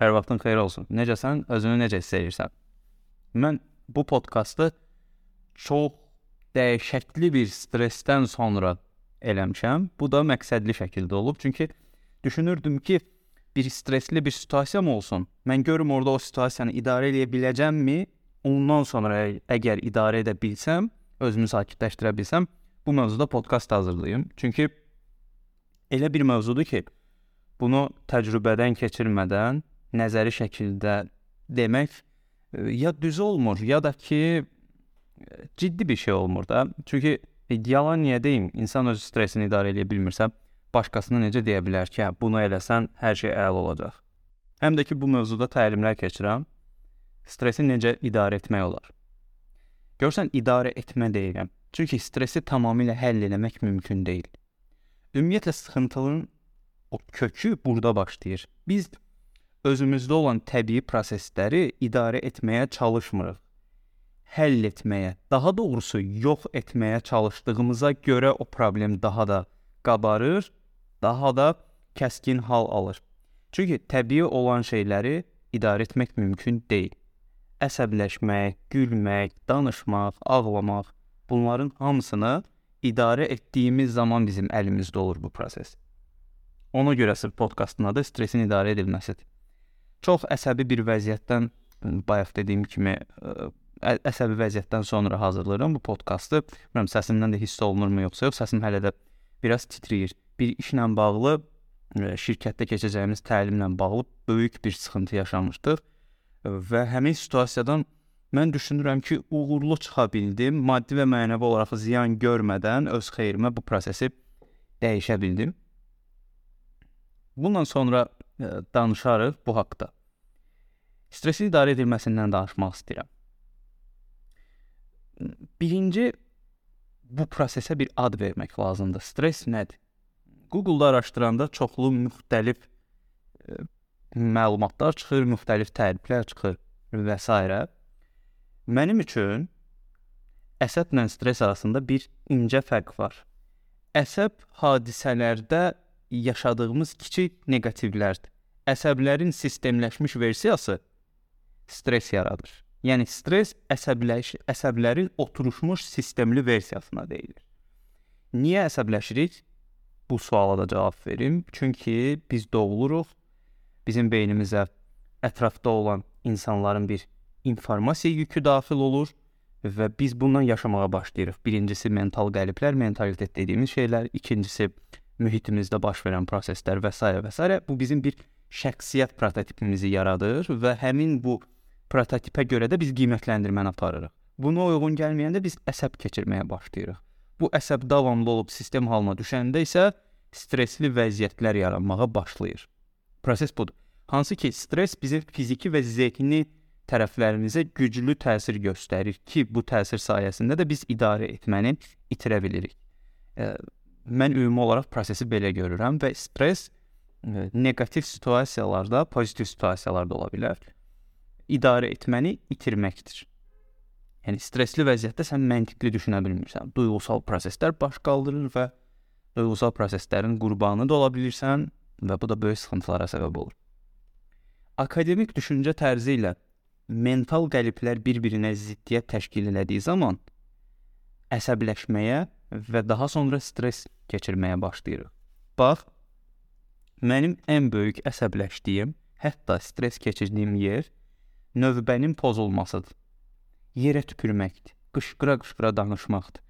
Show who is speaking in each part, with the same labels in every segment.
Speaker 1: Hər vaxtın xeyir olsun. Necəsən? Özünü necə hiss edirsən? Mən bu podkastı çox dəhşətli bir stressdən sonra eləmişəm. Bu da məqsədli şəkildə olub. Çünki düşünürdüm ki, bir stressli bir situasiyam olsun. Mən görüm orada o situasiyanı idarə edə biləcəmmi? Ondan sonra əgər idarə edə bilsəm, özümü sakitləşdirə bilsəm, bu mövzuda podkast hazırlayım. Çünki elə bir mövzudur ki, bunu təcrübədən keçirmədən nəzəri şəkildə demək e, ya düz olmur, ya da ki ciddi bir şey olmur da. Çünki e, yalan niyə deyim, insan öz stressini idarə edə bilmirsə, başqasına necə deyə bilər ki, hə, bunu eləsən hər şey əla olacaq. Həm də ki bu mövzuda təlimlər keçirəm. Stressi necə idarə etmək olar? Görsən idarə etmə deyirəm. Çünki stressi tamamilə həll etmək mümkün deyil. Ümumiyyətlə sıxıntının o kökü burada başlayır. Biz özümüzdə olan təbii prosesləri idarə etməyə çalışmırıq. Həll etməyə, daha doğrusu yox etməyə çalışdığımıza görə o problem daha da qabarır, daha da kəskin hal alır. Çünki təbii olan şeyləri idarə etmək mümkün deyil. Əsəbləşmək, gülmək, danışmaq, ağlamaq, bunların hamısını idarə etdiyimiz zaman bizim əlimizdə olur bu proses. Ona görə sırf podkastın adı stressin idarə edilməsidir çox əsəbi bir vəziyyətdən bayaq dediyim kimi ə, əsəbi vəziyyətdən sonra hazırlayıram bu podkastı. Bilmirəm səsimdən də hiss olunurmu yoxsa yox, səsim hələ də biraz titrəyir. Bir işlə bağlı ə, şirkətdə keçəcəyimiz təlimlə bağlı böyük bir sıxıntı yaşamışdıq və həmin situasiyadan mən düşünürəm ki, uğurlu çıxa bildim. Maddi və mənəvi olaraq ziyan görmədən öz xeyrimə bu prosesi dəyişə bildim. Bundan sonra danışarıq bu haqqda. Stressin idarə edilməsindən danışmaq istəyirəm. Birinci bu prosesə bir ad vermək lazımdır. Stress nədir? Google-da araşdıranda çoxlu müxtəlif ə, məlumatlar çıxır, müxtəlif təriflər çıxır və s. Mənim üçün əsəblə stress arasında bir incə fərq var. Əsəb hadisələrdə yaşadığımız kiçik neqativlərdir. Əsəblərin sistemləşmiş versiyası stress yaradır. Yəni stress əsəbləş əsəblərin oturmuş sistemli versiyasına deyilir. Niyə əsəbləşirik? Bu suala da cavab verim. Çünki biz doğuluruq. Bizim beynimizə ətrafda olan insanların bir informasiya yükü daxil olur və biz bundan yaşamağa başlayırıq. Birincisi mental qəliblər, mentalitet dediyimiz şeylər, ikincisi mühitimizdə baş verən proseslər və s. və s. bu bizim bir şəxsiyyət prototipimizi yaradır və həmin bu prototipə görə də biz qiymətləndirməni aparırıq. Buna uyğun gəlməyəndə biz əsəb keçirməyə başlayırıq. Bu əsəb davamlı olub sistem halına düşəndə isə stressli vəziyyətlər yaranmağa başlayır. Proses budur. Hansı ki, stress bizim fiziki və zehni tərəflərimizə güclü təsir göstərir ki, bu təsir sayəsində də biz idarə etməni itirə bilirik. Mən ümumi olaraq prosesi belə görürəm və stress e, neqativ situasiyalarda, pozitiv situasiyalarda ola bilər. İdarə etməni itirməkdir. Yəni stressli vəziyyətdə sən məntiqli düşünə bilmirsən. Duyğusal proseslər baş qaldırır və duyğusal proseslərin qurbanı da ola bilirsən və bu da böyük sıxıntılara səbəb olur. Akademik düşüncə tərzi ilə mental qəliblər bir-birinə ziddiyyət təşkil elədiyi zaman əsəbləşməyə və daha sonra stress keçirməyə başlayırıq. Bax, mənim ən böyük əsəbləşdiyim, hətta stress keçirdiyim yer növbənin pozulmasıdır. Yerə tüpürməkdir, qışqıra-qışqıra danışmaqdır,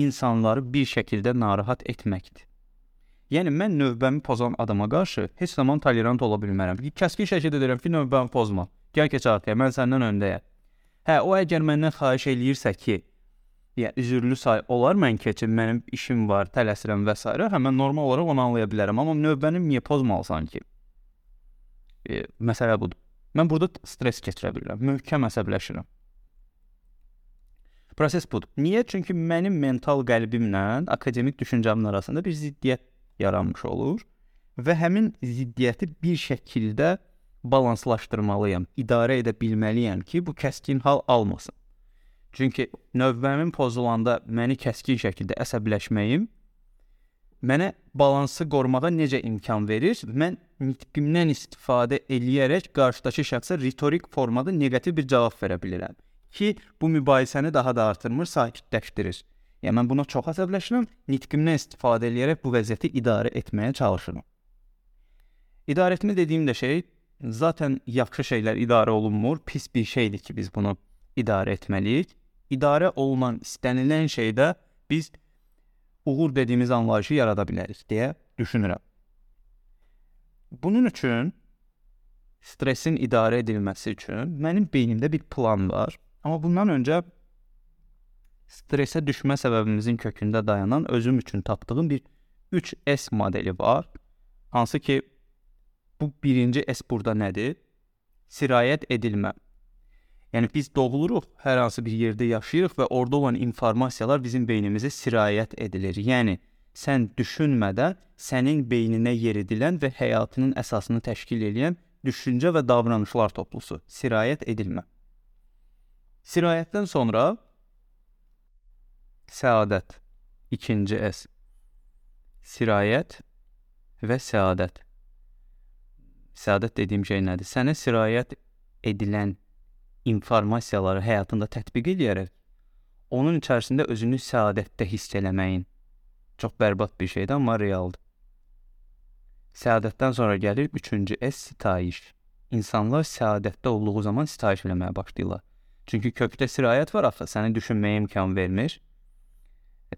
Speaker 1: insanları bir şəkildə narahat etməkdir. Yəni mən növbəmi pozan adama qarşı heç zaman tolerant ola bilmərəm. Kəskin şəkildə deyirəm ki, növbəmi pozma. Gəl keç arxaya, mən səndən öndəyəm. Hə, o əgər məndən xahiş eləyirsə ki, yəni üzürlü say olar mən keçim, mənim işim var, tələsirəm və s. hə mən normal olaraq onu anlaya bilərəm, amma növbənim niyə pozmalısan ki? E, məsələ budur. Mən burada stress keçirə bilirəm, möhkəm əsəbləşirəm. Proses budur. Niyə? Çünki mənim mental qəlbimlə akademik düşüncəmin arasında bir ziddiyyət yaranmış olur və həmin ziddiyyəti bir şəkildə balanslaşdırmalıyam, idarə edə bilməliyəm ki, bu kəskin hal almasın. Çünki növbəmin pozulanda məni kəskin şəkildə əsəbləşməyim mənə balansı qorumağa necə imkan verir? Mən nitqimdən istifadə eləyərək qarşıdakı şəxsə ritorik formada neqativ bir cavab verə bilirəm ki, bu mübahisəni daha da artırmır, sakitləşdirir. Yəni mən buna çox əsəbləşirəm, nitqimdən istifadə eləyərək bu vəziyyəti idarə etməyə çalışıram. İdarə etmə dediyim də şey zaten yaxşı şeylər idarə olunmur, pis bir şeydir ki, biz bunu idarə etməliyik. İdarə olunan istənilən şeydə biz uğur dediyimiz anlayışı yarada bilərik deyə düşünürəm. Bunun üçün stressin idarə edilməsi üçün mənim beynimdə bir plan var. Amma bundan öncə stressə düşmə səbəbimizin kökündə dayanan özüm üçün tapdığım bir 3S modeli var. Hansı ki bu birinci S burada nədir? Sirayət edilmə. Yəni biz doğuluruq, hər hansı bir yerdə yaşayırıq və orada olan informasiyalar bizim beynimizə sirayət edilir. Yəni sən düşünmədən sənin beyninə yeridilən və həyatının əsasını təşkil edən düşüncə və davranışlar toplusu sirayət edilmə. Sirayətdən sonra səadət ikinci S. Sirayət və səadət. Səadət dediyim şey nədir? Sənə sirayət edilən informasiyaları həyatında tətbiq edərək onun içərisində özünü səadətdə hiss eləməyin çox bərbad bir şeydir, amma realdır. Səadətdən sonra gəlir üçüncü S sitayiş. İnsanlar səadətdə olduğu zaman sitayiş eləməyə başlayırlar. Çünki kökdə sirayət var axı, səni düşünməyə imkan vermir.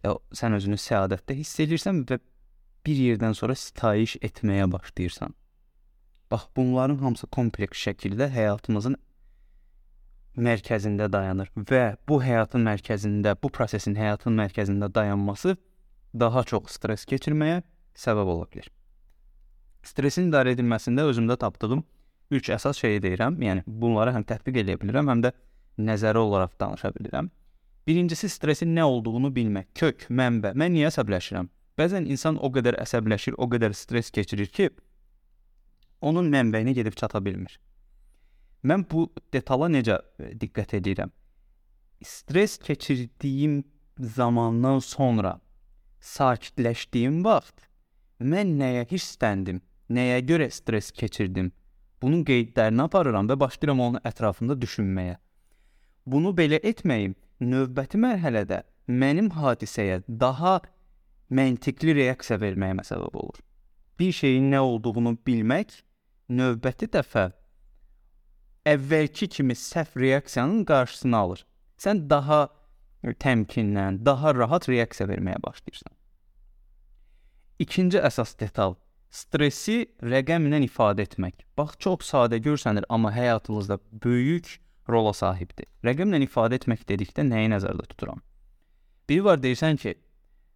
Speaker 1: E, sən özünü səadətdə hiss edirsən və bir yerdən sonra sitayiş etməyə başlayırsan. Bax, bunların hamısı kompleks şəkildə həyatımızın mərkəzində dayanır və bu həyatın mərkəzində, bu prosesin həyatın mərkəzində dayanması daha çox stress keçirməyə səbəb ola bilər. Stressin idarə edilməsində özümdə tapdığım 3 əsas şeyi deyirəm. Yəni bunları həm tətbiq edə bilirəm, həm də nəzəri olaraq danışa bilirəm. Birincisi stressin nə olduğunu bilmək. Kök, mənbə. Mən niyə əsəbləşirəm? Bəzən insan o qədər əsəbləşir, o qədər stress keçirir ki, onun mənbəyinə gedib çata bilmir. Mən bu detala necə e, diqqət edirəm? Stress keçirdiyim zamandan sonra sakitləşdiyim vaxt mən nəyə hissləndim, nəyə görə stress keçirdim? Bunun qeydlərini aparıram və başlayıram onun ətrafında düşünməyə. Bunu belə etməyim növbəti mərhələdə mənim hadisəyə daha məntiqli reaksiya verməyimə səbəb olur. Bir şeyin nə olduğunu bilmək növbəti dəfə əvvəlki kimi səhv reaksiyanın qarşısını alır. Sən daha təmkinlə, daha rahat reaksiya verməyə başlayırsan. İkinci əsas detal stressi rəqəmlə ifadə etmək. Bax çox sadə görsənir, amma həyatınızda böyük rola sahibdir. Rəqəmlə ifadə etmək dedikdə nəyi nəzərdə tuturam? Biri var deyirsən ki,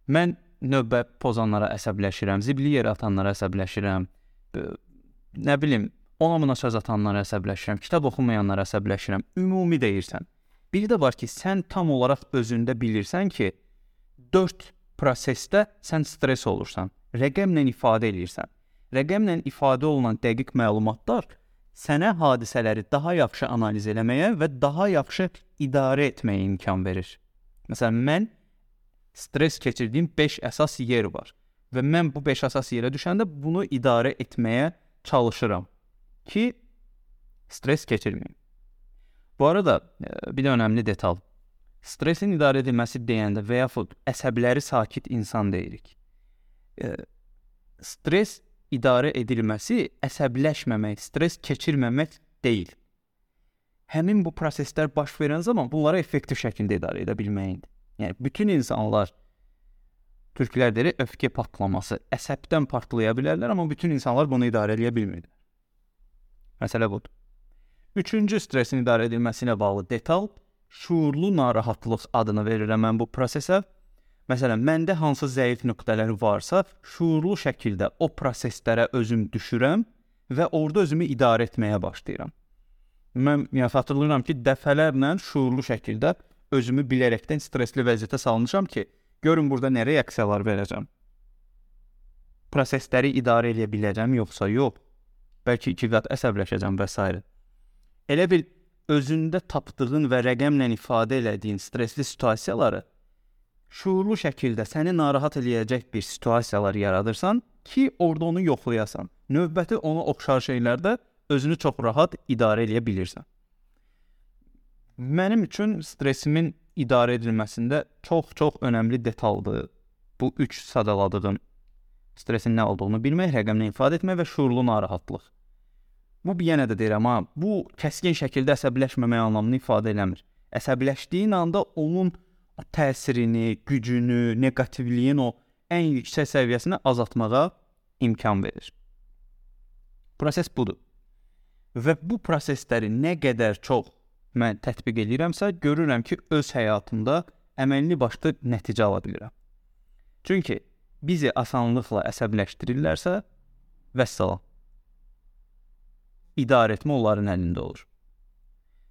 Speaker 1: mən növbə pozanlara əsəbləşirəm, zibli yerə atanlara əsəbləşirəm, nə bilim, ona buna söz atanlara əsəbləşirəm, kitab oxumayanlara əsəbləşirəm. Ümumi deyirsən. Biri də var ki, sən tam olaraq özündə bilirsən ki, 4 prosesdə sən stress olursan. Rəqəmlə ifadə eləyirsən. Rəqəmlə ifadə olunan dəqiq məlumatlar sənə hadisələri daha yaxşı analiz eləməyə və daha yaxşı idarə etməyə imkan verir. Məsələn, mən stress keçirdiyim 5 əsas yer var və mən bu 5 əsas yerə düşəndə bunu idarə etməyə çalışıram ki, stres keçirməyim. Bu arada e, bir də önəmli detal. Stressin idarə edilməsi deyəndə və yaxud əsəbləri sakit insan deyirik. E, stres idarə edilməsi əsəbləşməmək, stres keçirməmək deyil. Həmin bu proseslər baş verən zaman bunları effektiv şəkildə idarə edə bilməyindir. Yəni bütün insanlar türklər deyir, öfkə partlaması, əsəbdən partlaya bilərlər, amma bütün insanlar bunu idarə edə bilmirlər. Məsələ budur. Üçüncü stressin idarə edilməsi ilə bağlı detal şuurlu narahatlıq adını verirəm mən bu prosesə. Məsələn, məndə hansı zəif nöqtələr varsa, şuurlu şəkildə o proseslərə özüm düşürəm və orada özümü idarə etməyə başlayıram. Mən yəni xatırlayıram ki, dəfələrlə şuurlu şəkildə özümü bilərəkdən stressli vəziyyətə salmışam ki, görün burada nə reaksiyalar verəcəm. Prosesləri idarə edə biləcəm yoxsa yox? Bəlkə iki qat əsəbləşəcəm və s. Elə bil özündə tapdığın və rəqəmlə ifadə elədiyin stressli situasiyaları şuurlu şəkildə səni narahat eləyəcək bir situasiyalar yaradırsan ki, orada onu yoxlayasan. Növbəti ona oxşar şeylərdə özünü çox rahat idarə edə bilirsən. Mənim üçün stresimin idarə edilməsində çox-çox önəmli detaldır. Bu 3 sadaladığım stressin nə olduğunu bilmək, rəqəmlə ifadə etmək və şuurlu narahatlıq. Bu yenə də deyirəm, ha, bu kəskin şəkildə əsəbləşməmək anlamını ifadə eləmir. Əsəbləşdiyin anda onun təsirini, gücünü, neqativliyin o ən yüksək səviyyəsini azaltmağa imkan verir. Proses budur. Və bu prosesləri nə qədər çox mən tətbiq edirəmsə, görürəm ki, öz həyatımda əməlli başlı nəticə ala bilirəm. Çünki bizi asanlıqla əsəbləşdirirlərsə, vəssalam. İdarə etmə onların əlində olur.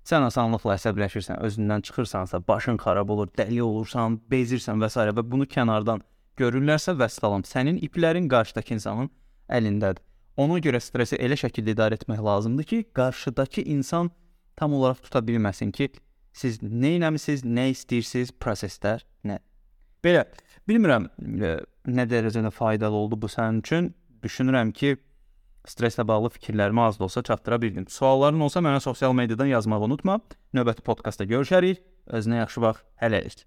Speaker 1: Sən asanlıqla əsəbləşirsən, özündən çıxırsansa, başın xarab olur, dəli olursan, bezirsən və s. və bunu kənardan görürlərsə, vəssalam, sənin iplərin qarşıdakı insanın əlindədir. Ona görə stresi elə şəkildə idarə etmək lazımdır ki, qarşıdakı insan tam olaraq tuta bilməsin ki, siz nə etmisiniz, nə istəyirsiniz, proseslər nə. Belə, bilmirəm e, nə dərəcədə faydalı oldu bu sənin üçün. Düşünürəm ki, streslə bağlı fikirlərimi az da olsa çatdıra bildim. Sualların olsa mənə sosial mediadan yazmağı unutma. Növbəti podkastda görüşərik. Özünə yaxşı bax. Hələlik.